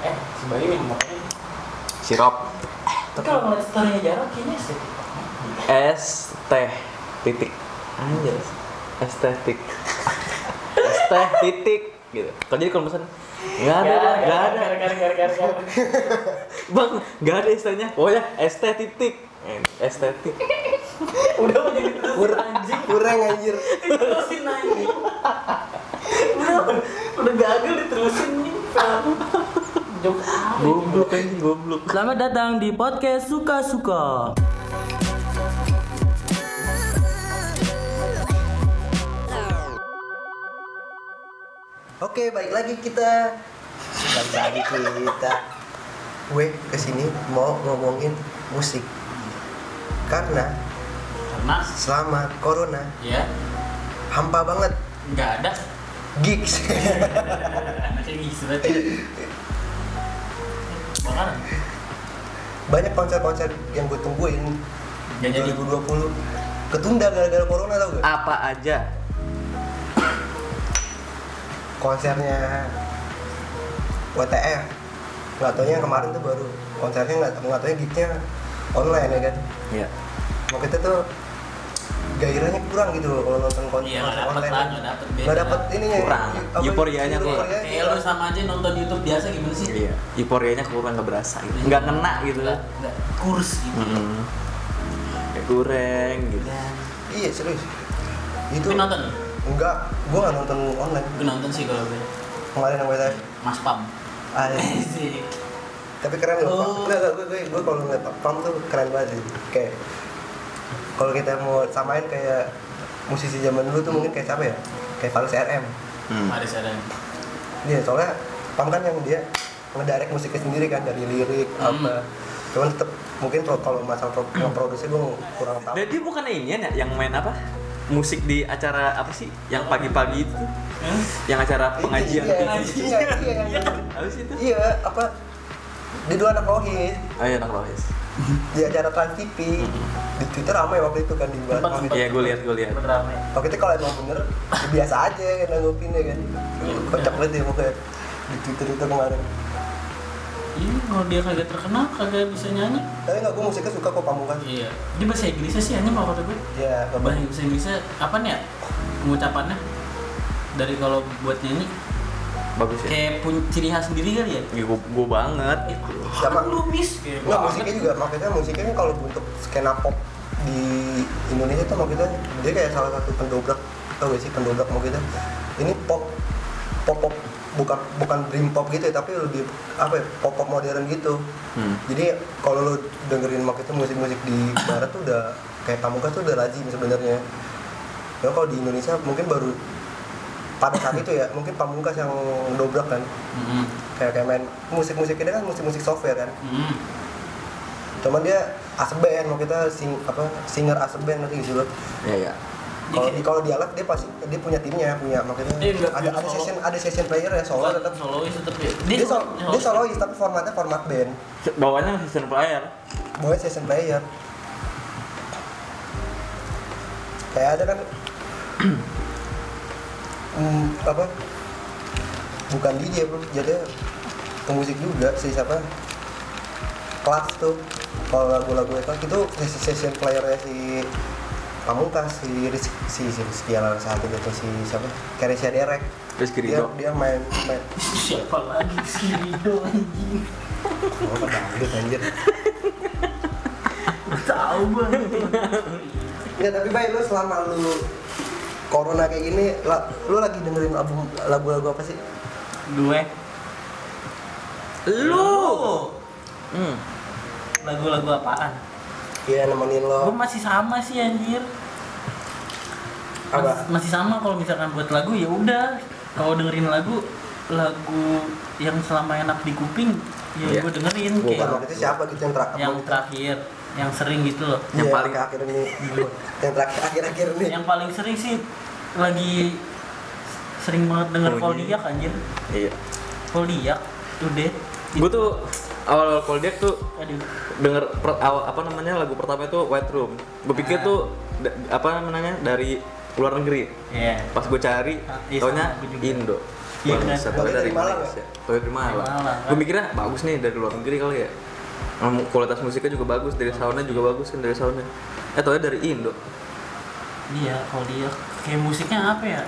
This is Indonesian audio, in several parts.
Eh, si Bayu? Sirup. Tapi kalau ngeliat story-nya Jarot kayaknya sih. Es teh titik. Anjir. Estetik. Es teh titik gitu. Kalau jadi kalau pesan nggak ada, nggak ada. Bang, nggak ada istilahnya. Oh ya, es teh titik. Estetik. Udah mau jadi terus Kur anjing. kurang anjir. Diterusin anjing. Udah, udah gagal diterusin nih. Jok? Goblok anjing, goblok. Selamat datang di podcast suka-suka. Oke, balik lagi kita. Balik lagi kita. Gue ke sini mau ngomongin musik. Karena Karena selama corona ya hampa banget nggak ada gigs. Bakaran. Banyak konser-konser yang gue tungguin jadi. 2020 ketunda gara-gara corona tau gak? Apa aja? Konsernya WTF. Nggak taunya yang kemarin tuh baru konsernya nggak nggak taunya gigsnya online ya kan. Iya. Mau kita tuh gairahnya kurang gitu loh kalau nonton konser Iya, nggak dapet online. lah, nggak dapet beda. Nggak dapet ininya. Kurang. apa, Euforianya kurang. Kayak lu sama aja nonton YouTube biasa gimana sih? Iya. Euforianya kurang nggak berasa gitu. Nggak ngena gitu. Nggak, nggak kurs gitu. Mm-mm. Kayak goreng gitu. Dan Iya serius. Itu Tapi nonton? enggak, gua nggak nonton online. Gue nonton sih kalau gue. Kemarin yang WTF. Mas Pam. Ah, iya. Sih. tapi keren loh. Oh. Enggak, enggak, gue, gue, gue kalau ngeliat Pam tuh keren banget sih. Kayak kalau kita mau samain kayak musisi zaman dulu tuh mungkin kayak siapa ya? Kayak Faris RM. Hmm. Ada ada. Dia soalnya Pam kan yang dia ngedirect musiknya sendiri kan dari lirik Hmm. apa. Cuman tetap mungkin kalau masalah pro, ngeproduksi gue kurang tahu. Dan dia bukan ini ya yang main apa? Musik di acara apa sih? Yang pagi-pagi itu. Yang acara pengajian Iya, TV. iya, iya, iya. Apa sih itu? Iya, apa? Dia dua anak rohis Oh iya, anak rohis. di acara Trans TV. Di Twitter ramai waktu itu kan di sempat. Iya, gue lihat, gue lihat. Waktu itu kalau emang bener ya biasa aja kan nanggupinnya kan. Kocak banget ya pokoknya di Twitter itu kemarin. Iya, kalau dia kagak terkenal, kagak bisa nyanyi. Tapi nggak gue musiknya suka kok pamungkas. Iya. Dia bahasa Inggrisnya sih hanya kata gue. Ya, Bahasa bahasa Inggrisnya apa nih ya? Pengucapannya dari kalau buat nyanyi Bagus ya. kayak punya ciri khas sendiri kali ya. Gue gue banget. Sama- lu miss Nggak banget. musiknya juga maksudnya musiknya kan kalau untuk skena pop di Indonesia tuh maksudnya dia kayak salah satu pendobrak tau gak sih pendobrak maksudnya ini pop pop pop bukan bukan dream pop gitu ya tapi lebih apa ya pop pop modern gitu Hmm. jadi kalau lo dengerin maksudnya musik-musik di barat tuh udah kayak pamungkas tuh udah lazim sebenarnya ya kalau di Indonesia mungkin baru pada saat itu ya mungkin pamungkas yang dobrak kan Mm-mm. kayak kayak main musik-musik ini kan musik-musik software kan Mm-mm. cuman dia as band mau kita sing apa singer as band nanti gitu loh Iya, iya. kalau di kalau dia live dia pasti dia punya timnya punya makanya Dia ada ada solo. session ada session player ya solo tetap solois tetap ya. dia, so, dia solois tapi formatnya format band Bawahnya season player. boy session player kayak ada kan hmm, apa? Bukan DJ bro. Jadi pemusik juga si siapa? Kelas tuh kalau lagu-lagu itu itu sesi session playernya si Pamungkas si Rizky si si Rizky Alar saat itu si siapa? Kerisha Derek. Rizky dia Ridho. dia main main. Siapa lagi si Rido anjing? oh dangdut anjir. Tahu banget. Ya tapi baik lu selama lu corona kayak gini, la- lu lagi dengerin album lagu-lagu apa sih? Gue. Lu. Hmm. Lagu-lagu apaan? Iya nemenin Gue lo. masih sama sih anjir. Apa? Mas- masih sama kalau misalkan buat lagu ya udah. Kalau dengerin lagu lagu yang selama enak di kuping ya Iya. gue dengerin Bukan kayak waktu itu siapa gitu yang terakhir? yang terakhir yang sering gitu loh Yang Iya, paling- akhir ini. yang terakhir akhir-akhir ini. yang paling sering sih lagi sering banget denger Oh, Koldiak anjir Iya. Koldiak udah Gue tuh awal Koldiak tuh aduh denger per- awal apa namanya lagu pertama itu White Room. Gue pikir Ah. tuh da- apa namanya dari luar negeri. ya Pas gue cari, Ah, iya, taunya. Indo. Iya kan? Pokoknya dari Malang Malaysia. Pokoknya dari Malang. Dari Malang, kan? Gue mikirnya bagus nih dari luar negeri kali ya. Kualitas musiknya juga bagus, dari soundnya juga bagus kan dari soundnya. Eh tau dari Indo. Iya, kalau dia kayak musiknya apa ya?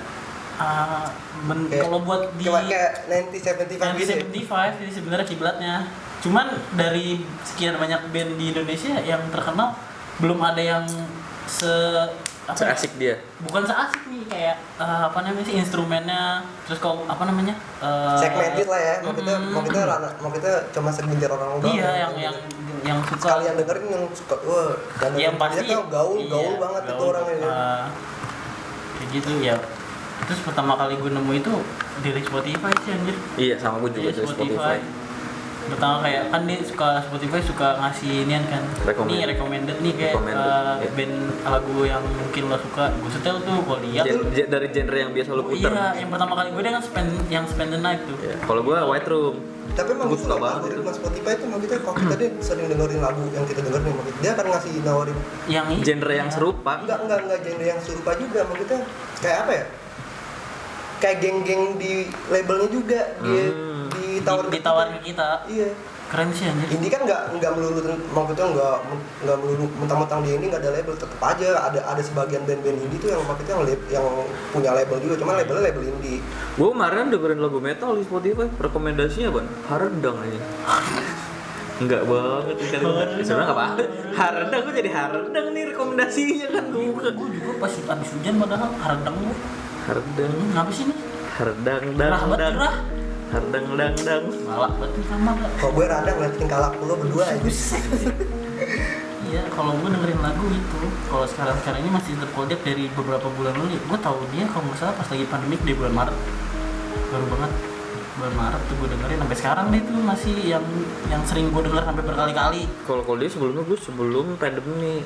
Ben- Kayak- kalau buat di kayak kayak 90 75 gitu ya 1975 ini sebenarnya kiblatnya. Cuman dari sekian banyak band di Indonesia yang terkenal belum ada yang se apa ya? Seasik dia. bukan seasik nih kayak eh, apa namanya sih instrumennya terus kalau apa namanya eh, segmented lah ya mau kita mm, mau kita rana- mau kita cuma segelintir orang doang iya ya. yang yang yang suka sekali yang dengerin yang suka wah dan yang pasti dia gaul iya, gaul banget itu orangnya kayak gitu ya terus pertama kali gue nemu itu dari Spotify sih anjir Iya, sama gue juga Iya, dari Spotify. pertama kayak kan dia suka Spotify suka ngasih inian kan Recommend. nih recommended nih kayak Recommended, eh, iya. band lagu yang mungkin lo suka gue setel tuh gue lihat Gen- dari genre yang biasa lu puter. iya yang pertama kali gue dia kan spend yang spend the night tuh Iya. Kalau gue White Room. Tapi emang Gua gitu suka loh banget algoritma Spotify itu kita kalau kita dia sering dengerin lagu yang kita dengerin mau kita dia akan ngasih nawarin yang Genre yang serupa. enggak enggak enggak. Genre yang serupa juga mau kita kayak apa ya? Kayak geng-geng di labelnya juga dia Hmm. ditawarin Di- ditawarin ke kita. Iya keren sih anjir Indie kan nggak nggak melulu maksudnya nggak nggak melulu mentang-mentang dia ini nggak ada label tetap aja ada ada sebagian band-band indie tuh yang maksudnya yang, yang punya label juga cuma labelnya label indie Gue kemarin dengerin lagu metal di Spotify. Rekomendasinya ban Haredang aja. Enggak banget kan. Sebenarnya enggak apa-apa. Haredang gue jadi Haredang nih rekomendasinya kan gue buka. gue juga pas habis hujan padahal haredang gue Haredang. hmm, ngapa sih nih Haredang dang Gerah banget, dang. Gerah. Haredang dang dang. galak banget kamar gak kalau gue rada ngeliat tingkah laku lo berdua aja Iya, kalau gue dengerin lagu itu, kalau sekarang sekarang ini masih terkodak dari beberapa bulan lalu. Gue tahu dia kalau nggak salah pas lagi pandemik di bulan Maret, baru banget bulan Maret tuh gue dengerin sampai sekarang dia tuh masih yang yang sering gue denger sampai berkali-kali. Kalau kalau dia sebelumnya gue sebelum pandemi.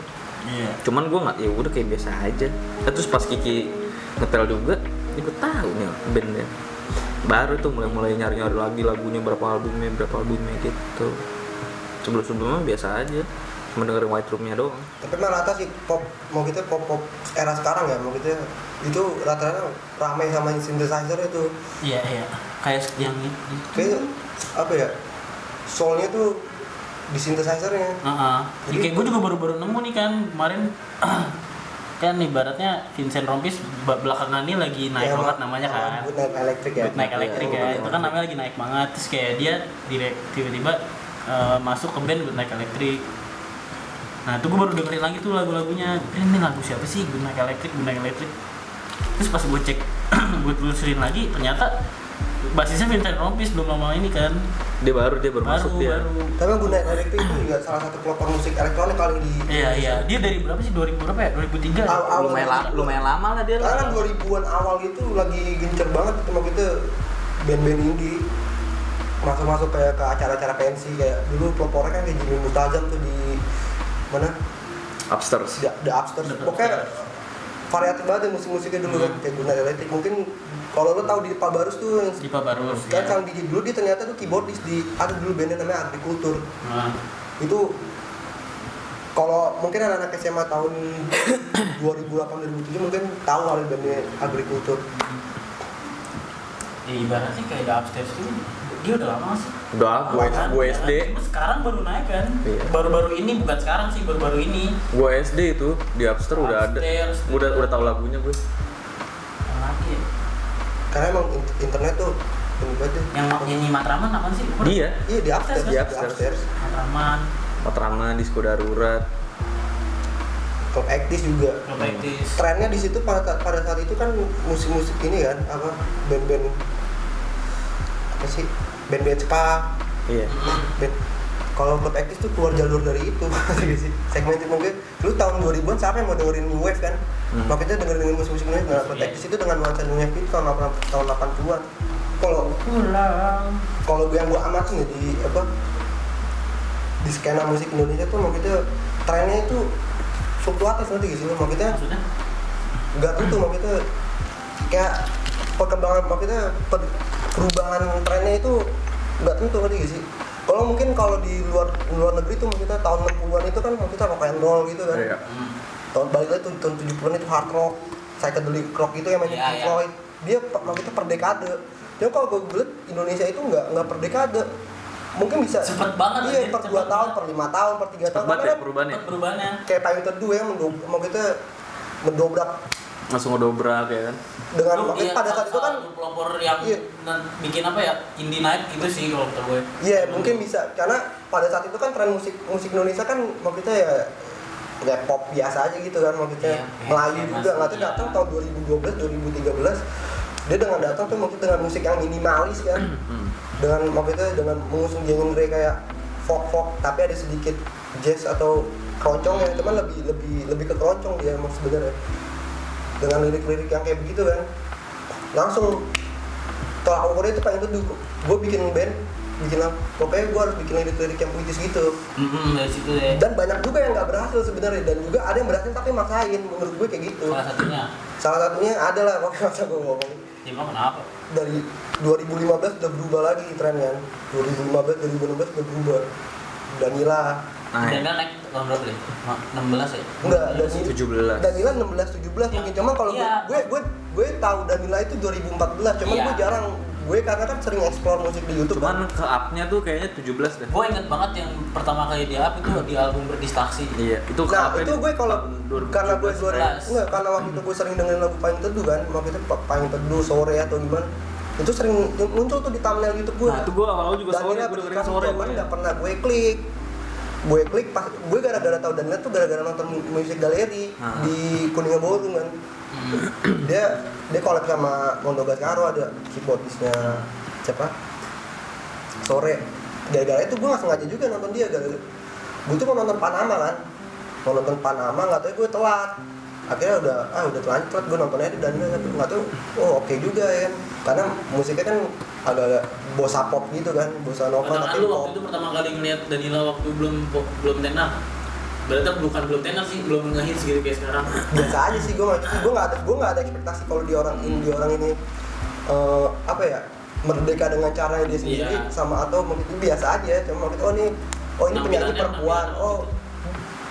Iya. Cuman gue nggak ya udah kayak biasa aja. Eh, terus pas Kiki ngetel juga, ya gue tahu nih bandnya. Baru tuh mulai mulai nyari nyari lagi lagunya berapa albumnya berapa albumnya gitu. Sebelum sebelumnya biasa aja. Cuma dengerin White Roomnya doang. tapi emang rata sih pop mau kita pop pop era sekarang ya mau kita itu rata-rata rame sama synthesizer itu Iya iya. Kayak yang itu. kayak apa ya soulnya tuh di synthesizernya Heeh. Jadi- kayak gue juga baru-baru nemu nih kan kemarin kan ibaratnya Vincent Rompis belakangan ini lagi naik Kayak banget namanya kan. Night Electric ya. Electric Iya, ya, Good itu kan namanya lagi naik banget. Terus kayak dia direct tiba-tiba eh, masuk ke band Good Night Electric nah itu gue baru dengerin lagi tuh lagu-lagunya. Ini lagu siapa sih? Good Night Electric Good Night Electric terus pas gue cek gue telusurin lagi ternyata basisnya Vincent Rompis belum lama ini kan. Dia baru dia baru, baru masuk dia. baru. Tapi Night Electric itu juga salah satu pelopor musik elektronik kali di iya iya. Dia dari berapa sih? 2000 berapa ya? 2003 Aw- awal Lumayan lama, lumayan lama lah dia. Karena kan 2000-an awal itu lagi gencer banget. Itu mau kita band-band indie. Masuk-masuk kayak ke acara-acara pensi kayak dulu pelopornya kan kayak Jimmy Mutazam tuh di mana? Upstairs. The, the Upstairs. Pokoknya variatif banget ya musik-musiknya dulu kan kayak Gunnar Electric mungkin kalau lo tahu di Pak Barus tuh yang Dipa Barus kan ya. Didi dulu dia ternyata tuh keyboardis di ada dulu bandnya namanya Agrikultur Nah, itu kalau mungkin anak-anak SMA tahun 2008 2007 mungkin tahu kali bandnya Agrikultur ya ibaratnya kayak Upstairs tuh dia udah lama sih Udah, gue Kan? gue Ya kan? SD. Cuma sekarang baru naik kan Iya. baru-baru ini bukan sekarang sih baru-baru ini Gue SD itu di Upstairs udah ada. Udah udah tahu lagunya gue. yang lagi ya? karena emang in- internet tuh deh. yang nyanyi Matraman apa sih Dia. iya di upstairs di kan? upstairs Matraman Matraman, Disco Darurat. Club Actis juga Protektis trennya di situ pada pada saat itu kan musik-musik ini kan apa band-band apa sih? Band-band ska Iya. band kalau Club Actis tuh keluar jalur dari itu sih. Segmen itu mungkin dulu tahun 2000-an siapa yang mau dengerin new wave kan? Hmm. makanya dengerin dengerin musik-musik new wave. Nah Iya. Actis itu dengan nuansa new wave itu tahun 80 tahun 80-an kalau pulang. kalau gue yang gue amatin ya di apa di skena musik Indonesia tuh mau kita trennya itu fluktuatif nanti gitu mau kita maksudnya nggak tentu mau kita kayak perkembangan mau kita per- perubahan trennya itu nggak tentu gak sih? Kalau mungkin kalau di luar luar negeri tuh mau kita tahun 60-an itu kan mau kita rock and roll gitu kan? Iya. hmm. tahun balik lagi tuh tahun 70-an itu hard rock psychedelic rock itu yang main Iya, Pink iya. Floyd. Dia pe- mau kita per dekade. Cuma kalau gue lihat Indonesia itu nggak nggak per dekade. Mungkin bisa Cepet banget, iya per cepet dua tahun per lima tahun per tiga Cepet tahun. banget ya perubahannya. Cepet perubahannya. kayak payung teduh ya mau kita mendobrak langsung ngedobrak ya kan? Dengan Lu, iya, pada saat itu kan pelopor yang Iya. bikin apa ya? Indie night itu sih kalau kata gue. Iya mungkin bisa. Karena pada saat itu kan tren musik musik Indonesia kan mau kita ya ya pop biasa aja gitu kan mau kita Iya, kayak- Melayu kayak juga. Nggak tuh iya. datang tahun 2012 2013 dia dengan datang tuh mungkin dengan musik yang minimalis kan. Hmm. dengan mau kita dengan mengusung genre kayak folk folk tapi ada sedikit jazz atau keroncong yang cuman lebih lebih lebih ke keroncong dia emang sebenarnya dengan lirik-lirik yang kayak begitu kan. Langsung setelah aku itu pengen teduh. Gue bikin band bikin apa pokoknya gue harus bikin lirik-lirik yang puitis gitu. Mm-mm, dari situ deh dan banyak juga yang nggak berhasil sebenarnya dan juga ada yang berhasil tapi maksain menurut gue kayak gitu. Salah satunya? Salah satunya adalah pokoknya masa gue ngomong ya emang kenapa? Dari 2015 udah berubah lagi trennya. 2015 2016 udah berubah. Danila nah ya. naik tahun berapa deh Ma- 16 ya enggak Danila 17 Danila 16 17 mungkin cuma kalau gue, gue gue gue tahu Danila itu 2014 cuman Iya. gue jarang gue karena kan sering explore musik di YouTube kan. cuman ke up-nya tuh kayaknya 17 deh gue inget banget yang pertama kali dia up itu di album berdistraksi iya itu ke Nah itu di gue kalau tahun 2017. karena gue dua 11. enggak karena waktu itu gue sering dengerin lagu paling teduh kan waktu itu Pa- paling teduh sore atau gimana itu sering muncul tuh di thumbnail YouTube gue. nah itu gue awal juga sore Danila gue dengerin sore cuman gue nggak pernah gue klik gue klik pas gue gara-gara tahu Danila tuh gara-gara nonton mu- musik galeri Ah. di Kuningan Ballroom kan. Hmm. dia dia collab sama Mondo Gascaro ada keyboardisnya siapa? Sore. Gara-gara itu gue nggak sengaja juga nonton dia gara-gara gue tuh mau nonton Panama kan. Mau nonton Panama nggak tahu gue telat akhirnya udah ah udah telanjut gue nontonnya di Danila tapi nggak tahu oh oke juga ya kan karena musiknya kan agak-agak bossa pop gitu kan bossa nova tapi lu waktu itu pertama kali ngeliat Danila waktu belum belum tenar berarti bukan belum tenar sih belum ngehits gitu kayak sekarang. Biasa aja sih gue nggak gue nggak ada gue nggak ada ekspektasi kalau di orang ini di orang ini eh, apa ya merdeka dengan caranya dia sendiri Iya. sama atau mungkin biasa aja. Cuma kita oh ini oh ini penyanyi Nampilannya, perempuan nampilan oh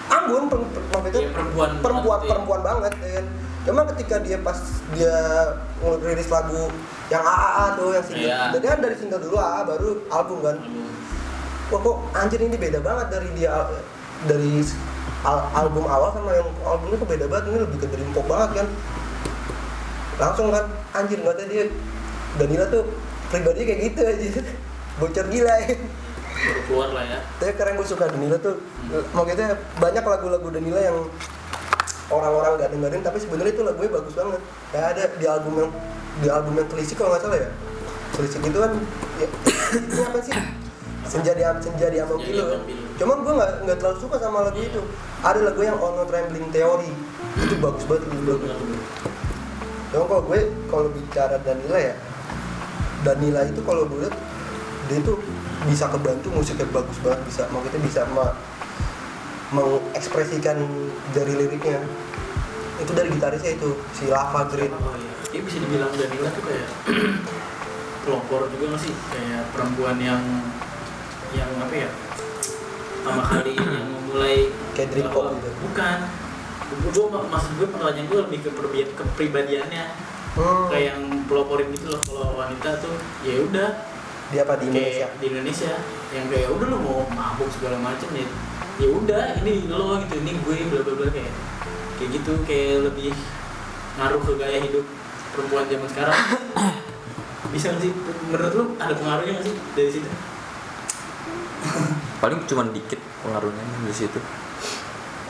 Per, maksud itu Iya, perempuan perempuan banget, iya. perempuan banget ya kan cuma ketika dia pas dia ngerilis lagu yang AAA tuh yang single. Iya. jadi kan dari single dulu AA baru album kan. Album. wah kok anjir ini beda banget dari dia dari al- album awal sama yang albumnya kok beda banget. Ini lebih ke dream pop banget kan. Langsung kan anjir nggak dia Danila tuh pribadinya kayak gitu aja bocor gila ya keluar lah ya. Tapi keren gue suka Danila tuh mau kita banyak lagu-lagu Danila yang orang-orang nggak dengerin tapi sebenarnya itu lagunya bagus banget. Kayak ada di album yang di album yang telisik kalau nggak salah ya. Telisik itu kan ya, ini apa sih? Senja di senja di pilu kan Ambang Pilu. cuman gue nggak nggak terlalu suka sama lagu itu. Ada lagu yang Ono Trembling Theory. Itu bagus banget itu lagu Cuma kalau gue kalau bicara Danila ya Danila itu kalau gue lihat dia tuh bisa kebantu musiknya bagus banget bisa maksudnya bisa ma- mengekspresikan dari liriknya. Itu dari gitarisnya itu si Lava Green. Oh iya. Kayak bisa dibilang Danila tuh kayak pelopor juga nggak sih? Kayak perempuan yang yang apa ya? Pertama kali yang memulai Kayak dream pop gitu. bukan. Gue maksud gue pertanyaan gue lebih ke kepribadiannya. Hmm, kayak yang peloporin gitu loh kalau wanita tuh ya udah dia apa di Indonesia? kayak di Indonesia yang kayak udah lu mau mabuk segala macem ya ya udah ini lo gitu ini gue bla bla bla kayak kayak gitu kayak lebih ngaruh ke gaya hidup perempuan zaman sekarang. Bisa nggak sih? Menurut lu ada pengaruhnya nggak sih dari situ? Paling cuma dikit pengaruhnya di situ.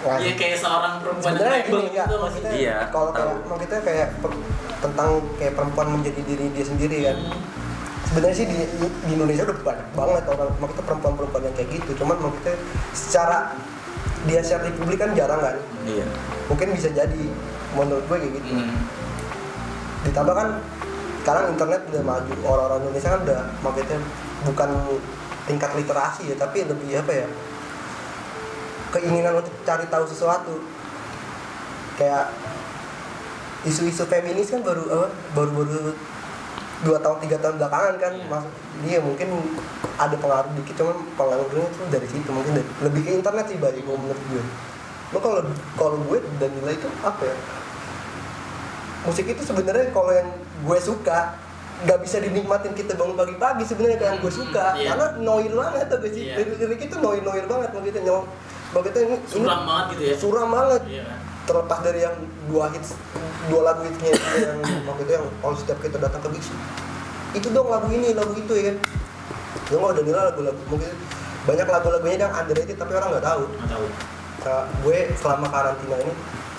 Iya kayak seorang perempuan sebenarnya gini enggak gitu sih maksudnya Iya, kalau kayak mau kita kayak per- tentang kayak perempuan menjadi diri dia sendiri kan sebenarnya sih di, di Indonesia udah banyak banget orang mau kita perempuan-perempuan yang kayak gitu. Cuman mau kita secara dia share di publik kan jarang kan? Iya. Mungkin bisa jadi menurut gue kayak gitu. Hmm. ditambah kan sekarang internet udah maju orang-orang Indonesia kan udah makanya bukan tingkat literasi ya tapi lebih apa ya keinginan untuk cari tahu sesuatu. Kayak isu-isu feminis kan baru apa baru-baru dua tahun tiga tahun belakangan kan Iya. masuk dia mungkin ada pengaruh dikit cuman pengaruhnya tuh dari situ mungkin dari, lebih ke internet sih bagi gue menurut gue. Lo kalau kalau gue dan nilai itu apa ya? Musik itu sebenarnya kalau yang gue suka nggak bisa dinikmatin kita bangun pagi-pagi sebenarnya yang gue suka. Iya. karena noir banget tuh sih Iya. lirik itu noir noir banget maksudnya. Nyong maksudnya ini ini suram banget gitu ya. suram banget. Iya kan terlepas dari yang dua hits dua lagu hitsnya itu yang waktu itu yang kalau setiap kita datang ke Show, itu dong lagu ini lagu itu ya kan? Ya nggak udah nilai lagu-lagu mungkin banyak lagu-lagunya yang underrated tapi orang nggak tahu. Nggak tahu. Nah, gue selama karantina ini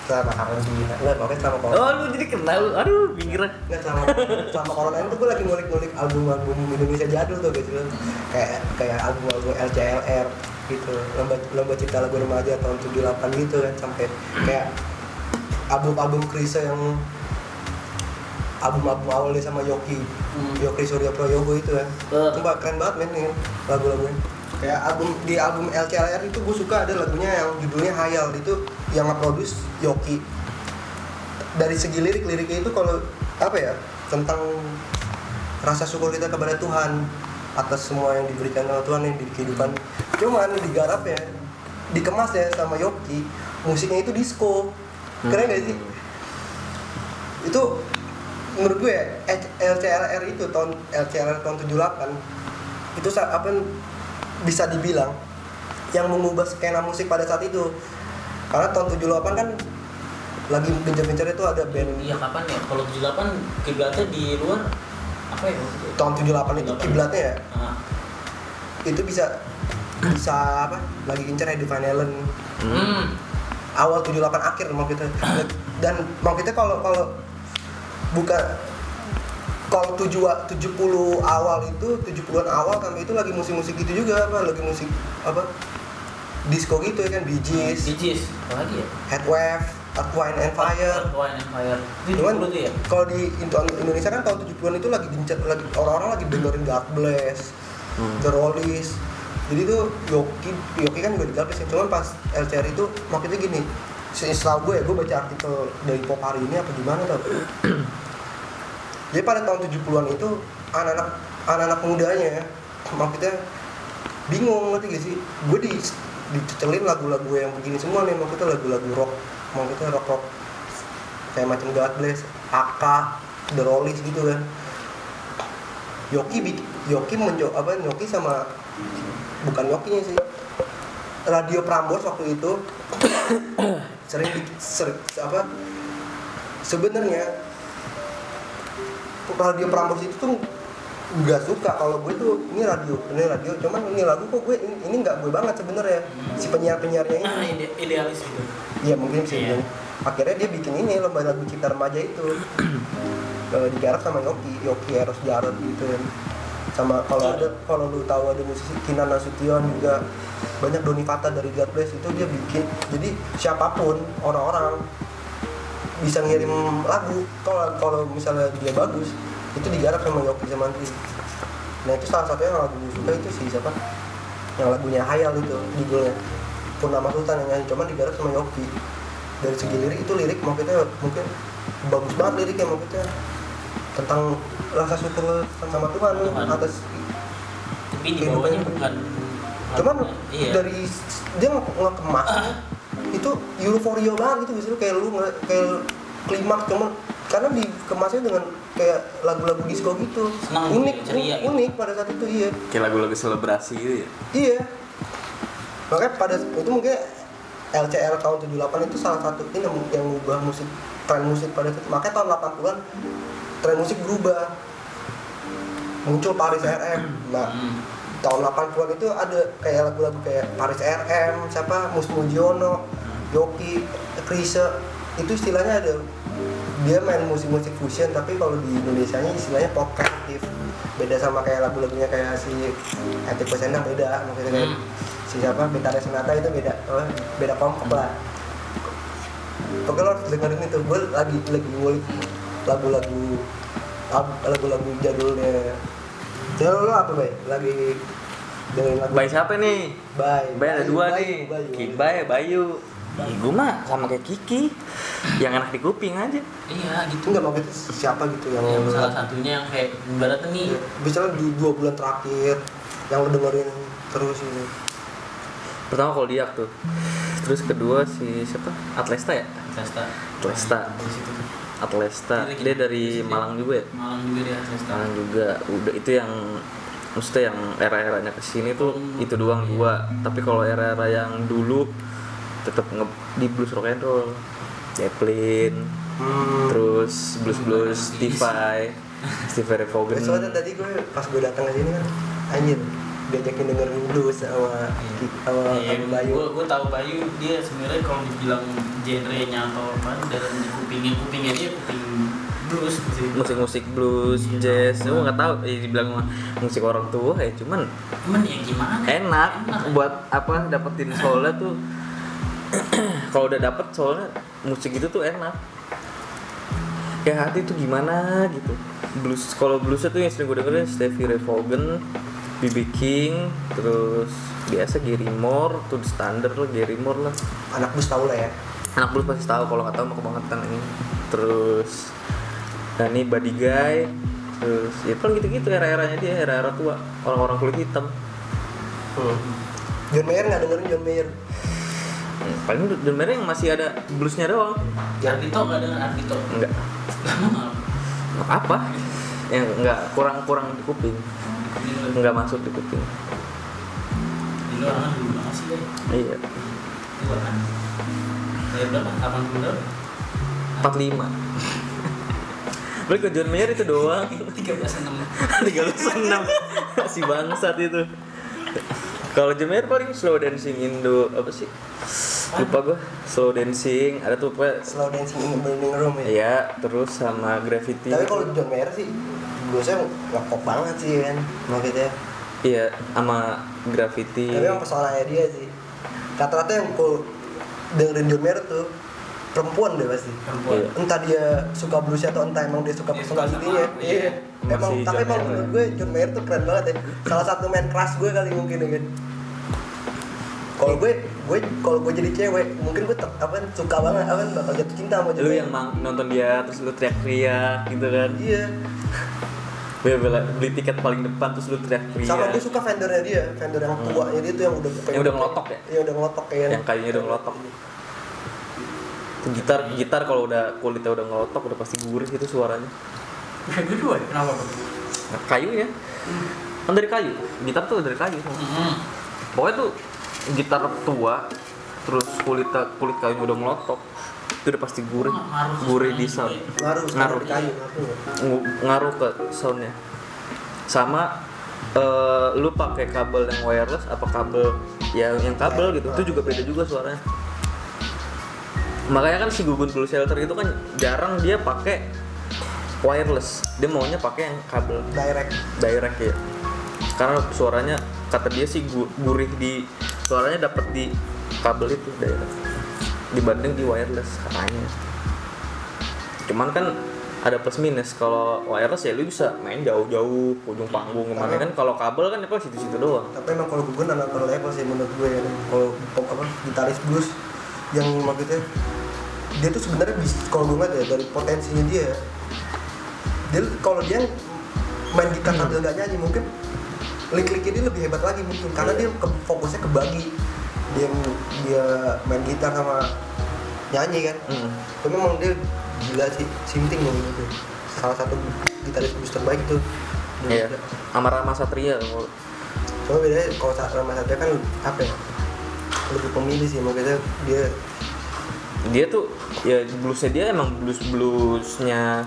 selama karantina nggak makanya selama corona. Oh lu jadi kenal lu. Aduh, pinggir. nggak selama selama corona ini tuh gue lagi ngulik-ngulik album-album Indonesia jadul tuh gitu kayak kayak album-album LCLR gitu. Lomba lomba cipta lagu remaja tahun 78 gitu kan sampai kayak album-album Krisa yang album-album awalnya sama Yoki Hmm. Yoki Surya Prayogo itu kan. Sumpah keren banget men ini lagu-lagunya. Kayak album di album LCLR itu gue suka ada lagunya yang judulnya Hayal. Itu yang nge-produce Yoki. Dari segi lirik liriknya itu kalau apa ya tentang rasa syukur kita kepada Tuhan atas semua yang diberikan sama Tuhan yang di kehidupan. Cuman digarap ya dikemas ya sama Yoki musiknya itu disco. Keren gak sih? Itu menurut gue ya, LCLR itu tahun LCLR tahun 78 itu apa bisa dibilang yang mengubah skena musik pada saat itu. Karena tahun 78 kan lagi gencar-gencar itu ada band iya kapan ya? Kalau 78 kiblatnya di luar tahun 78 itu kiblatnya ya? Itu bisa bisa apa? Lagi gencar ya Van Halen. Hmm. awal 78 akhir mau kita dan mau kita kalau kalau bukan kalau tujuh 70 awal itu 70-an awal kami itu lagi musik-musik gitu juga apa? Lagi musik apa? Disco gitu ya kan Bee Gees, Bee Gees apa lagi ya? Headwave, Earth, Wind and Fire Earth, and Fire itu Cuman 70 tuh ya kalau di Indo- Indonesia kan tahun 70-an itu lagi gencar lagi orang-orang lagi dengerin God Bless, Hmm. The Rollies. Jadi tuh Yoki Yoki kan juga di God Bless ya. Cuman pas LCR itu maksudnya gini, se- setahu gue ya gue baca artikel dari Pop hari ini apa gimana tau. Jadi pada tahun 70-an itu anak-anak anak-anak mudanya ya, maksudnya bingung ngerti gak sih? Gue di dicecelin lagu-lagu yang begini semua nih, maksudnya lagu-lagu rock, maksudnya rock rock kayak macam God Bless, Aka, The Rollies gitu kan. Yoki bik- Yoki mencoba apa Yoki sama bukan Yokinya sih. Radio Prambors waktu itu sering di, ser- apa sebenarnya radio Prambors itu tuh nggak suka kalau gue tuh ini radio ini radio cuman ini lagu kok gue ini, nggak gue banget sebenarnya si penyiar penyiarnya ini Ah, ide- idealis gitu Iya mungkin sih. Iya. Akhirnya dia bikin ini lomba lagu cipta remaja itu. Eh, digarap sama Yoki, Yoki Eros Jarod gitu. Sama kalau ada kalau lu tahu ada musisi Kinan Nasution juga banyak Doni Fata dari God Bless itu dia bikin. Jadi siapa pun orang-orang bisa ngirim lagu kalau kalau misalnya dia bagus itu digarap sama Yoki Zamantri. Nah itu salah satunya yang lagu gue suka itu sih siapa? Yang lagunya Hayal itu judulnya. Purnama Sultan yang nyanyi cuman digarap sama Yoki. Dari segi lirik itu lirik maksudnya mungkin bagus banget liriknya maksudnya. Tentang rasa syukur sama Tuhan Tuhan. atas tapi di bawahnya bukan cuman iya. dari dia nge- ngekemasnya itu euforia banget gitu misalnya kayak lu kayak klimaks cuman karena dikemasnya dengan kayak lagu-lagu disco gitu Senang unik gitu, ceria gitu. unik pada saat itu iya Kayak lagu-lagu selebrasi gitu ya. Iya. Makanya pada itu mungkin LCR tahun 78 itu salah satu ini yang yang mengubah musik tren musik pada itu. Makanya tahun 80-an tren musik berubah. Muncul Paris RM. Nah, Hmm. tahun 80-an itu ada kayak lagu-lagu kayak Paris RM, siapa Mus Mujiono, Yoki, Krisa. Itu istilahnya ada dia main musik-musik fusion tapi kalau di Indonesia nya istilahnya pop kreatif beda sama kayak lagu-lagunya kayak si Etik Pesendang beda maksudnya kayak Hmm. si siapa Betara Sonata itu beda oh, beda kelompok lah pokoknya lo harus dengerin itu gue lagi lagi ngulik lagu-lagu lagu-lagu jadulnya ya lo, apa bay lagi dengerin lagu Bay siapa nih? Bay Bay ada dua Bayu, nih. Bayu. Kibay, Bayu. Ih, gue mah sama kayak Kiki. Yang enak di kuping aja. iya itu gitu nggak mau gitu siapa gitu yang, yang salah satunya yang kayak ibaratnya nih Iya. misalnya di dua bulan terakhir yang lo dengerin terus ini Pertama kalau dia tuh. Terus kedua si siapa? Atlesta ya? Di situ tuh. Atlesta Dia dari Malang juga ya Malang juga dia Atlesta. Malang juga udah itu yang maksudnya yang era-eranya ke sini tuh itu doang dua tapi kalau era-era yang dulu tetap nge di blues rock and roll. Zeppelin Hmm. terus blues blues Stevie Stevie Ray Vaughan. Soalnya tadi gue pas gue datang ke sini kan anjir diajakin dengerin blues sama sama Iya, sama Bayu. gue gue tahu Bayu dia sebenarnya kalau dibilang genre-nya atau apa dalam di kupingnya kupingnya dia kuping blues musik-musik blues jazz gue nggak tahu ya dibilang musik orang tua ya cuman Cuman ya gimana? enak buat apa dapetin soalnya tuh kalau udah dapet soalnya musik itu tuh enak kayak hati tuh gimana gitu blues kalau bluesnya tuh yang sering gue dengerin Stevie Ray Vaughan B.B. King terus biasa Gary Moore tuh standar lah Gary Moore lah Anak blues tau lah ya. anak blues pasti tahu kalau nggak tahu mau kebangetan ini terus nah ini Buddy Guy terus ya paling gitu-gitu era-eranya dia era-era tua orang-orang kulit hitam John Mayer nggak dengerin John Mayer. Hmm, paling Mayer yang masih ada bluesnya doang Ardito nggak dengan Ardito. enggak Lama apa yang enggak kurang-kurang di kuping enggak masuk di kuping Dulu orang dulu banget sih deh. iya Dulu kan. Saya berapa? 80 berapa? 45 Balik ke John Mayer itu doang 13 6. 36 si bangsat itu kalau Mayer paling slow dancing Indo apa sih lupa gua slow dancing ada tuh apa Slow dancing in the burning room ya. Iya, terus sama graffiti. Tapi kalau John Mayer sih bluesnya ngepop banget sih kan maksudnya. iya sama graffiti. Tapi yang persoalannya dia sih. Rata-rata yang kalau dengerin John Mayer tuh perempuan deh pasti. Perempuan. Iya. Entah dia suka bluesnya atau entah emang dia suka Dia personalitinya. Iya. iya. Emang Masih tapi John emang menurut gue John Mayer tuh keren banget ya. Salah satu main keras gue kali mungkin ya kan. Kalau gue gue kalau gue jadi cewek mungkin gue apa suka banget apa bakal jatuh cinta sama John Lu yang mang nonton dia terus lu teriak-teriak gitu kan. Iya. Bela beli tiket paling depan terus lu teriak-teriak. Sama gue suka vendornya dia, vendor yang tua. Jadi itu yang udah Hmm. Yang udah ngelotok ya? Iya udah ngelotok kayak Yang kayunya udah ngelotok. Gitar gitar kalau udah kulitnya udah ngelotok udah pasti gurih gitu suaranya. Yang kedua ya? Kenapa? Nah, kayunya kan dari kayu. Gitar tuh dari kayu. Hmm. Pokoknya tuh gitar tua terus kulitnya kulit kayunya udah melotok itu udah pasti gurih Ngaruh gurih di sound ngaruh Ngaruh. ngaruh kayu ngaruh. Ng- ngaruh ke soundnya sama eh, lu pakai kabel yang wireless apa kabel ya yang kabel gitu itu juga beda juga suaranya makanya kan si Gugun Blue Shelter itu kan jarang dia pakai wireless. Dia maunya pakai yang kabel. Direct. direct ya. Karena suaranya kata dia sih gu- gurih di suaranya dapat di kabel itu direct. Dibanding di wireless katanya. Cuman kan ada plus minus. Kalau wireless ya lu bisa main jauh-jauh ujung panggung ke mana. Kan kalau kabel kan apa situ-situ doang. Tapi emang kalau gue kalau level sih menurut gue ya. Kalau apa gitaris blues yang maksudnya dia tuh sebenarnya bisa kalau gue ya dari potensinya dia dia kalau dia main gitar sambil nggak nyanyi mungkin lik-liknya dia lebih hebat lagi mungkin karena dia ke- fokusnya kebagi dia dia main gitar sama nyanyi kan. Mm. tapi memang dia gila sih sinting loh gitu salah satu gitaris blues terbaik tuh. Iya. Sama Rama Satria kalau cuma bedanya kalau Rama Satria kan apa ya lebih pemilih sih makanya dia dia tuh ya bluesnya dia emang blues bluesnya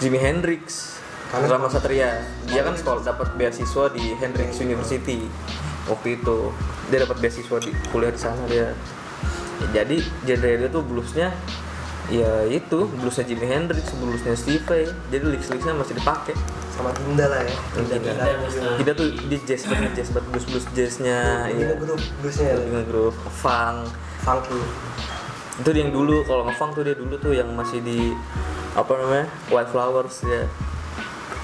Jimi Hendrix Karena- Rama Satria. Dia kan sekolah dapat beasiswa di Hendrix University waktu itu. Dia dapat beasiswa di kuliah di sana dia. Ya, jadi genre dia tuh bluesnya ya itu bluesnya Jimi Hendrix bluesnya Steve jadi lirik liriknya masih dipakai. Sama Dinda lah ya. Dinda Dinda. Dinda tuh di jazz banget jazz banget blues blues jazznya iya. grup bluesnya ya? Nge-groove funk. Funky itu yang dulu kalau ngefunk tuh dia dulu tuh yang masih di apa namanya white flowers ya.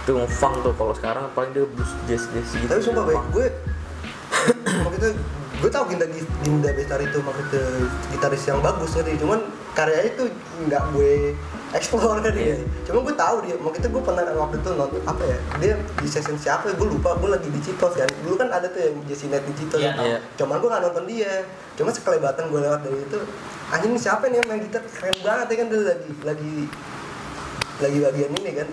Itu ngefunk tuh kalau sekarang paling dia blues jazz jazz gitu. Tapi sumpah baik gue maksudnya gue tau Dinda Dinda Bestari itu maksudnya gitaris yang bagus tadi cuman karyanya tuh nggak gue explore tadi Iya. cuma gue tahu dia maksudnya gue pernah waktu itu nonton apa ya dia di session siapa gue lupa gue lagi di Citos kan dulu kan ada tuh yang Jesse Net di Citos tahu. Iya. cuman gue nggak nonton dia cuma sekelebatan gue lewat dari itu anjing siapa nih yang main gitar keren banget ya kan dia lagi lagi lagi bagian ini kan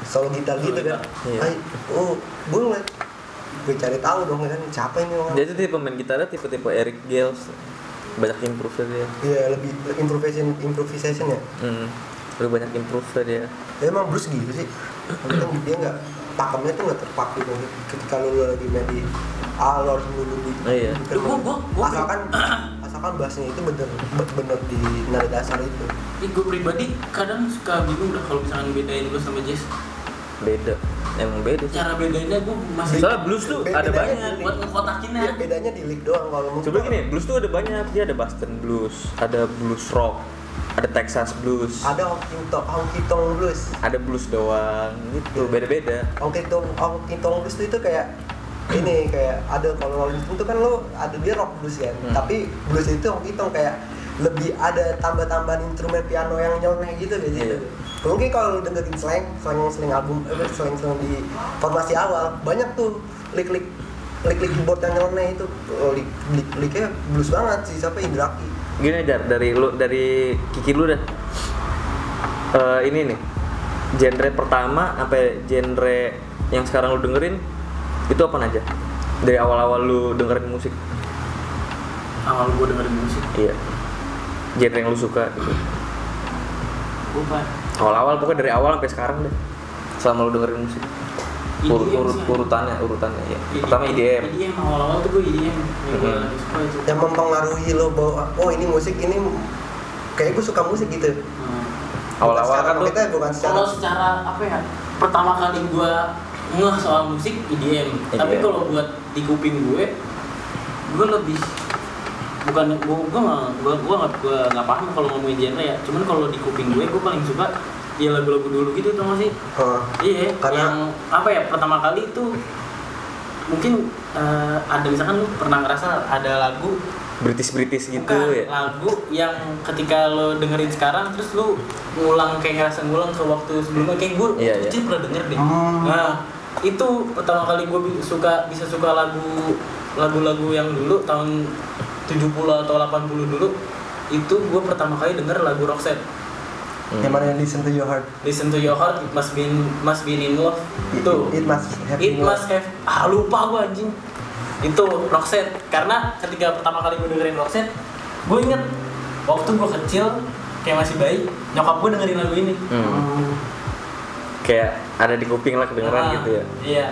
solo gitar gitu kan. Iya. Ay, oh gue ngeliat gue cari tahu dong kan siapa ini orang Dia tuh tipe pemain gitarnya tipe-tipe Eric Gales. Banyak improve dia. Iya lebih improvisation improvisation ya. Hmm. Lebih banyak improve dia. Ya, emang Bruce gitu sih. Dia nggak pakemnya tuh nggak terpaku gitu. Ketika lu lagi main di A lu harus dulu di. Oh, iya. di- Lu, gua- gua- gua- asalkan asalkan bassnya itu bener bener di nada dasar itu. Ih, gue pribadi kadang suka bingung dah kalau misalkan bedain blues sama jazz. Beda. Emang beda sih. Cara bedainnya gue masih Soalnya blues tuh Be- ada bedanya banyak. di- buat ngekotakinnya. Be- bedanya di lick doang kalau. Coba gini, blues tuh ada banyak. Dia ada Boston Blues, ada blues rock, ada Texas Blues, Ada honky tonk blues. ada blues doang gitu. Beda-beda. Honky tonk honky tonk blues itu kayak ini kayak ada kalau Rolling Stone itu kan lo ada dia rock blues kan Hmm. tapi blues itu honky tonk kayak lebih ada tambah-tambahan instrumen piano yang nyeleneh gitu kayak gitu Iya. mungkin kalau dengerin slang slang slang album eh, slang slang di formasi awal banyak tuh lick-lick lick-lick keyboard yang nyeleneh itu oh, lick, licknya blues banget sih siapa Indraki Gini aja dari lu dari Kiki lu dah. Eh, ini nih. Genre pertama sampai genre yang sekarang lu dengerin itu apa aja? Dari awal-awal lu dengerin musik. Awal gue dengerin musik, Iya. Genre yang lu suka gitu. Awal-awal pokoknya dari awal sampai sekarang deh. Selama lu dengerin musik. EDM urut urutannya, urutannya ya. Pertama IDM. IDM awal-awal tuh gue IDM yang gue lagi suka itu. yang mempengaruhi lo bahwa oh ini musik ini kayak gue suka musik gitu Hmm. Awal-awal kan secara- tuh kita bukan secara Kalau secara apa ya? Pertama kali gue ngeh soal musik IDM. Tapi IDM. kalau buat di kuping gue, gue lebih bukan gue gue nggak gue gue nggak gue nggak paham kalau ngomongin genre ya. Cuman kalau di kuping gue, gue paling suka ya lagu-lagu dulu gitu tau gak sih? Oh. Iya, Karena- yang apa ya pertama kali itu mungkin eh, ada misalkan lu pernah ngerasa ada lagu British British gitu Bukan, ya. lagu yang ketika lo dengerin sekarang terus lu ngulang kayak ngerasa ngulang ke waktu sebelumnya kayak gue Iya, iya. kecil pernah denger deh Hmm. nah itu pertama kali gue suka bisa suka lagu lagu-lagu yang dulu tahun 70 atau 80 dulu itu gue pertama kali denger lagu Roxette Hmm. yang mana yang listen to your heart Listen to your heart it must be must be in love itu it must have It must have ah lupa gue anjing itu Roxette karena ketika pertama kali gue dengerin Roxette gue inget waktu gue kecil kayak masih bayi nyokap gue dengerin lagu ini Hmm. Hmm. Kayak ada di kuping lah kedengeran Ah, gitu ya. iya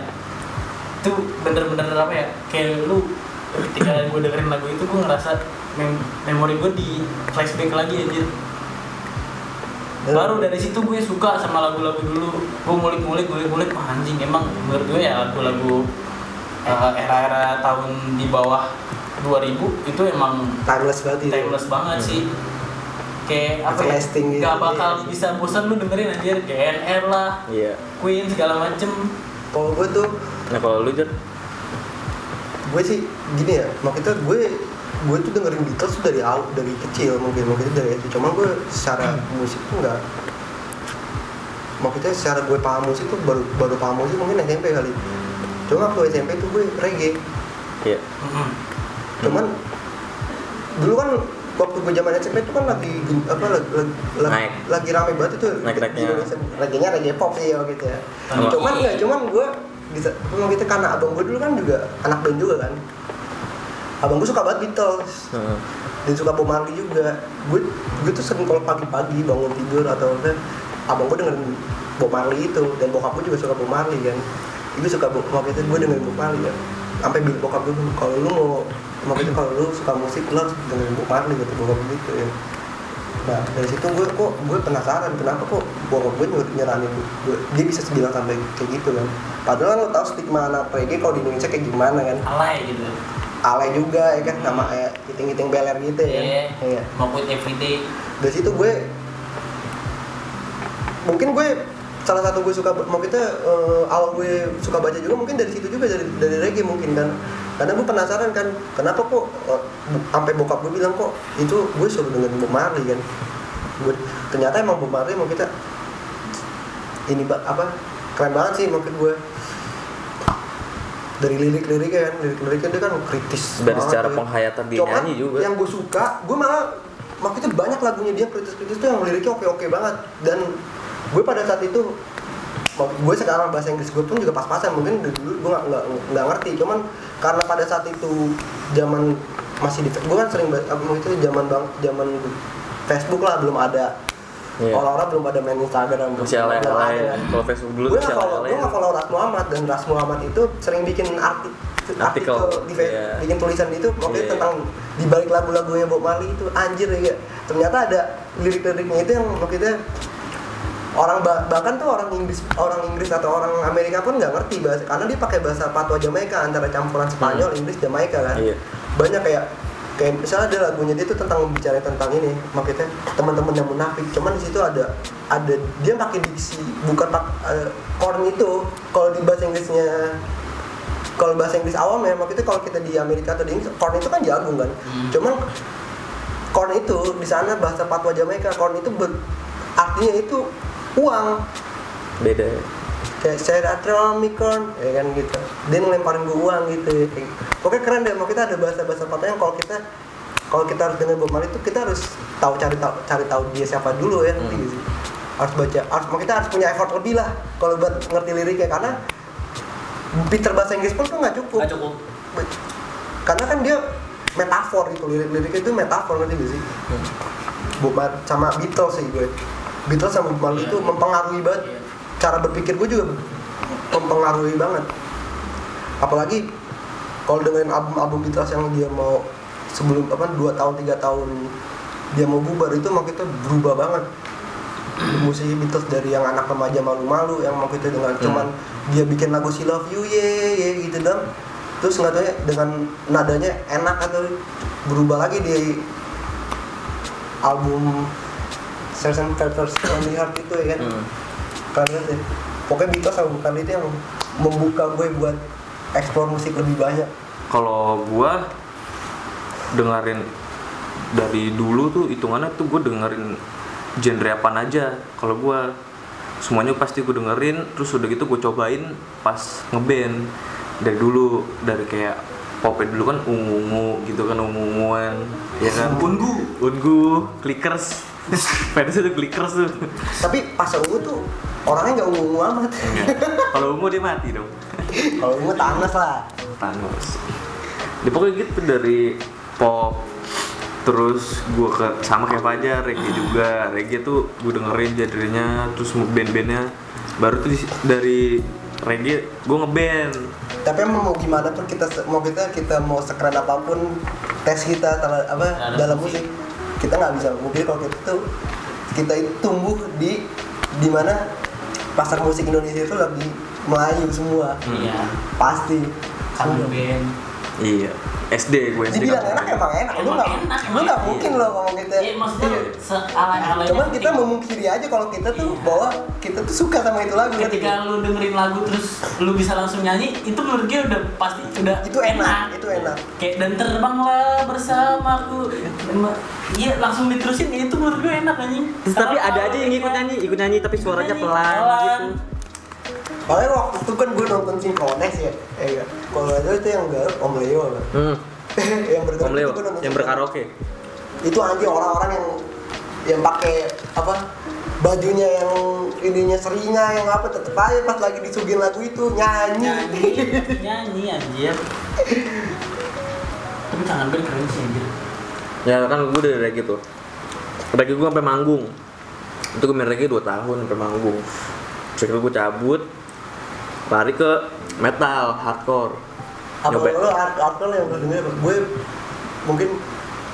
itu bener-bener apa ya kayak lu ketika gue dengerin lagu itu gue ngerasa mem- memori gue di flashback lagi aja baru dari situ gue suka sama lagu-lagu dulu. Gue ngulik-ngulik ngulik-ngulik wah anjing emang menurut gue ya lagu-lagu eh, era-era tahun di bawah 2000 itu emang timeless banget itu. timeless banget sih. Kayak apa ya? Gitu. gak bakal Iya. bisa bosan lu dengerin anjir. GNR lah Iya. Queen segala macem. Kalau gue tuh Nah kalau lu Jar, gue sih gini ya maksudnya gue gue tuh dengerin Beatles tuh dari awal dari kecil mungkin mungkin dari SD cuma gue secara musik tuh enggak maksudnya secara gue paham musik tuh baru baru paham musik mungkin SMP kali. Cuma waktu SMP tuh gue reggae. Iya. Mhm. cuman dulu kan waktu gue zaman SMP itu kan lagi apa lagi lagi, lagi, Naik. lagi rame banget itu Indonesia. Reggae-nya reggae pop sih ya gitu ya. Cuman enggak cuman gue bisa gitu karena abang gue dulu kan juga anak band juga kan abang gue suka banget Beatles. Heeh. dan suka Bob Marley juga. Gue gue tuh sering kalau pagi-pagi bangun tidur atau apa abang gue dengerin Bob Marley itu. Dan bokap gue juga suka Bob Marley kan. Gue suka Bob waktu itu gue dengerin Bob Marley ya sampai bilang bokap gue kalau lu mau waktu itu kalau lu suka musik lu harus dengerin Bob Marley gitu bokap gue gitu ya. Nah dari situ gue kok gue penasaran kenapa kok bokap gue nyuruh nyaranin gue dia bisa bilang sampai kayak gitu kan. Padahal kan lo tau stigma anak reggae kalau di Indonesia kayak gimana kan. Alay gitu alay juga ya kan sama kayak hiting-hiting beler gitu ya Iya. iya. Mau quit everyday dari situ gue mungkin gue salah satu gue suka mau kita eh, awal gue suka baca juga mungkin dari situ juga dari dari reggae mungkin kan. Karena gue penasaran kan kenapa kok eh, bu- sampai bokap gue bilang kok itu gue suruh dengerin Bob Marley kan? Gue ternyata emang Bob Marley mau kita ini apa keren banget sih mungkin gue dari lirik-liriknya kan lirik-liriknya dia kan kritis Dari secara ya. penghayatan dia Cuman nyanyi juga. yang gue suka gue malah maksudnya banyak lagunya dia kritis-kritis tuh yang liriknya oke-oke banget dan gue pada saat itu gue sekarang bahasa Inggris gue pun juga pas-pasan mungkin dulu gue nggak nggak ngerti cuman karena pada saat itu zaman masih di gue kan sering apa itu zaman bang zaman Facebook lah belum ada Iya. orang-orang belum pada main Instagram masih belum alay ada. alay kalau Facebook dulu gue nggak follow gue nggak follow Ras Muhammad dan Ras Muhammad itu sering bikin arti Artikel, artikel di iya. bikin tulisan itu pokoknya Iya. tentang di balik lagu-lagunya Bob Marley itu anjir ya ternyata ada lirik-liriknya itu yang maksudnya orang ba- bahkan tuh orang Inggris orang Inggris atau orang Amerika pun nggak ngerti bahasa karena dia pakai bahasa patwa Jamaika antara campuran Spanyol Inggris Jamaika kan Iya. banyak kayak kayak misalnya ada lagunya dia tuh tentang bicara tentang ini maksudnya teman-teman yang munafik. Cuman di situ ada ada dia pakai diksi bukan pak korn itu. Kalau di bahasa Inggrisnya kalau bahasa Inggris awam ya maksudnya kalau kita di Amerika atau di Inggris korn itu kan jagung kan. Hmm. cuman korn itu di sana bahasa patwa Jamaika korn itu ber- artinya itu uang. Beda kayak saya me corn ya kan gitu. Dia ngelemparin gue uang gitu ya kayak pokoknya keren deh mau kita ada bahasa bahasa patah yang kalau kita kalau kita harus dengar Bob Marley itu kita harus tahu cari tahu cari tahu dia siapa dulu ya. Nggak sih? harus baca harus mau kita harus punya effort lebih lah kalau buat ngerti liriknya karena pinter bahasa Inggris pun tuh nggak cukup. Nggak cukup. karena kan dia metafor gitu lirik-liriknya itu metafor ngerti gak sih? Bob Mar- sama Beatles sih gue. Beatles sama Bob Marley itu iya. mempengaruhi banget. Iya. Cara berpikir gue juga mempengaruhi banget apalagi kalau dengan album-album Beatles yang dia mau sebelum apa dua tahun tiga tahun dia mau bubar itu mau kita berubah banget musik Beatles dari yang anak remaja malu-malu yang mau kita dengan cuman dia bikin lagu si love you ye ye gitu dong terus nggak tahu ya dengan nadanya enak atau berubah lagi di album Sgt. Pepper's Lonely Heart itu ya kan Hmm. Karena deh pokoknya Beatles sama bukan itu yang membuka gue buat eksplor musik lebih banyak. Kalau gua dengerin dari dulu tuh hitungannya tuh gue dengerin genre apa aja. Kalau gua semuanya pasti gue dengerin terus udah gitu gue cobain pas ngeband. Dari dulu dari kayak popnya dulu kan ungu-ungu gitu kan ungu-unguan ya kan? Ungu. ungu clickers. Fansnya tuh clickers tuh. Tapi pas ungu tuh orangnya nggak ungu-ungu amat. Kalau ungu dia mati dong. Kalau ungu Thanos lah. Thanos. Di pokoknya gitu dari pop terus gue ke sama kayak Fajar reggae juga. Reggae tuh gue dengerin genrenya terus band-bandnya. Baru tuh dari reggae gue ngeband. Tapi emang mau gimana pun kita mau kita kita mau sekeren apa pun tes kita tala- apa Dalam dalam musik. musik kita nggak bisa. Mungkin kalau kita tuh kita itu tumbuh di di mana pasar musik Indonesia itu lagi Melayu semua Iya. pasti band. iya SD gue SD dibilang kan. enak emang enak lu enak, lu enak. mungkin loh ngomong kita Iya, maksudnya Iya. sealai-alai. cuman kita memungkiri aja kalau kita tuh Iya. bahwa kita tuh suka sama itu lagu ketika lu dengerin lagu terus lu bisa langsung nyanyi itu menurut gue udah pasti udah itu enak itu enak kayak dan terbanglah bersamaku iya langsung diterusin itu menurut enak anjing Terus tapi ada aja yang ikut nyanyi ikut nyanyi tapi suaranya Nyanyi pelan, pelan. gitu Soalnya waktu itu kan gue nonton sinkrones ya, eh kan. Kalau ada itu yang garap Om Leo kan. hmm. yang bergerak Om Leo gue yang berkaraoke Itu anjing orang-orang yang yang pakai apa bajunya yang ininya seringa yang apa tetep aja pas lagi disuguhin lagu itu nyanyi. nyanyi nyanyi anjir tapi tangan band keren sih anjir ya kan gue dari reggae tuh reggae gue sampai manggung. Itu gue main reggae 2 tahun sampai manggung. Terus gue cabut lari ke metal hardcore. Apa Nyoba- lo hardcore yang gue denger? Gue mungkin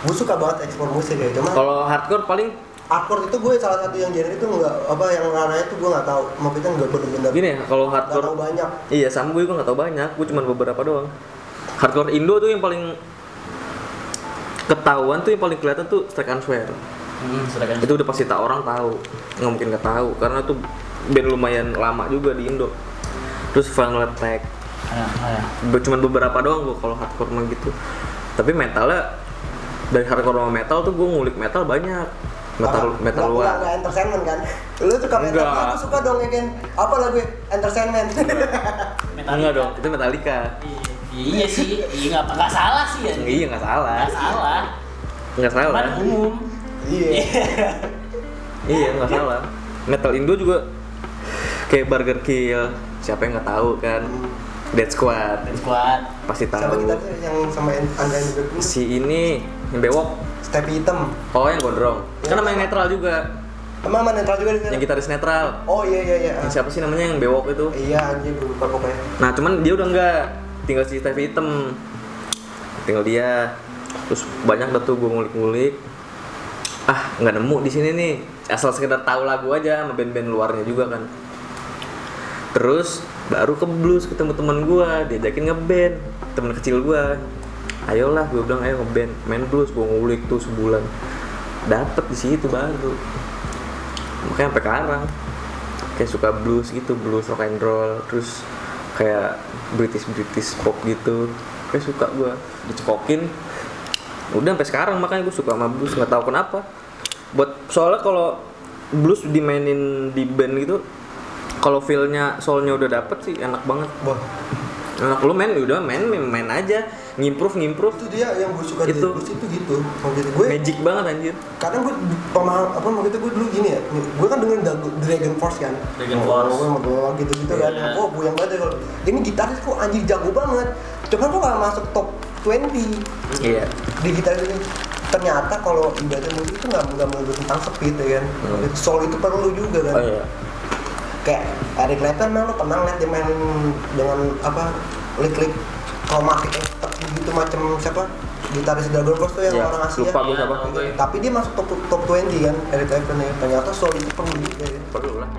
gue suka banget ekspor musik ya cuma kalau hardcore paling hardcore itu gue salah satu yang genre itu nggak apa yang ranahnya itu gue nggak tahu. Maksudnya nggak bener-bener gini ya kalau nggak tahu hardcore banyak. Iya sama gue gue gak tau banyak. Gue cuma beberapa doang. Hardcore Indo tuh yang paling ketahuan tuh yang paling kelihatan tuh Strike and Swear hmm, itu udah pasti tak orang tahu nggak mungkin nggak tahu. Karena tuh band lumayan lama juga di Indo. Terus Final Attack ah, ah, Be- cuman beberapa doang gue kalau hardcore mah gitu. Tapi metalnya dari hardcore sama metal tuh gue ngulik metal banyak. Metal Apa? metal luar. nggak- entertainment kan? Lu suka metal Enggak. aku suka dong ya kan apa lagu entertainment? Metallica. enggak dong itu Metallica. Iya, iya sih. Iya nggak nggak salah sih ya. Iya nggak salah. Nggak salah. Nggak salah. Cuman umum iya. Iya nggak salah. Metal Indo juga kayak Burger Kill. Siapa yang nggak tahu kan? Dead Squad. Squad. pasti siapa tahu. kita yang sama Anda yang si ini yang bewok. Step hitam oh yang gondrong. Kan nama yang netral juga. Emang mana netral juga di yang gitaris netral. Oh iya iya iya. Yang siapa sih namanya yang bewok itu? Iya anjir lupa pokoknya. Nah cuman dia udah enggak tinggal si Stevie hitam tinggal dia. Terus banyak dah tuh gue ngulik-ngulik ah nggak nemu di sini nih. Asal sekedar tahu lagu aja sama band-band luarnya juga kan. Terus baru ke blues ketemu teman gue diajakin ngeband temen kecil gue ayolah gue bilang ayo ngeband main blues. Gue ngulik tuh sebulan. Dapet di situ baru. Makanya sampai sekarang kayak suka blues gitu blues rock and roll terus kayak British British pop gitu. Kayak suka gue dicekokin udah sampai sekarang makanya gue suka sama blues nggak tahu kenapa. Buat soalnya kalau blues dimainin di band gitu kalau feelnya soulnya udah dapet sih enak banget. Wah. Enak. Lu main udah main main, main aja. Ngimprove ngimprove. Itu dia yang gue suka di Itu. blues itu gitu. Kalau gitu gue magic banget anjir. Kadang gue pemaham apa itu gue dulu gini ya. Gue kan dengerin Dragon Force kan. Dragon oh, Force. gue mau gitu gitu kan. Iya. oh gue yang banget ya kalau ini gitaris kok anjir jago banget. Cuman kok gak masuk top 20 iya. Di gitaris ini. Ternyata kalau ibadah musik itu nggak nggak melulu tentang speed ya kan. Hmm. soul itu perlu juga kan. Oh iya. Kayak Eric Clapton memang lo tenang liat dia main dengan apa klik-klik tepi gitu macam siapa? Gitaris Dragon Force tuh yang Iya, orang Asia. lupa gue siapa. Gitu. tapi dia masuk top top 20 kan Eric Clapton ya. Ternyata soul itu perlu juga ya. Perlu lah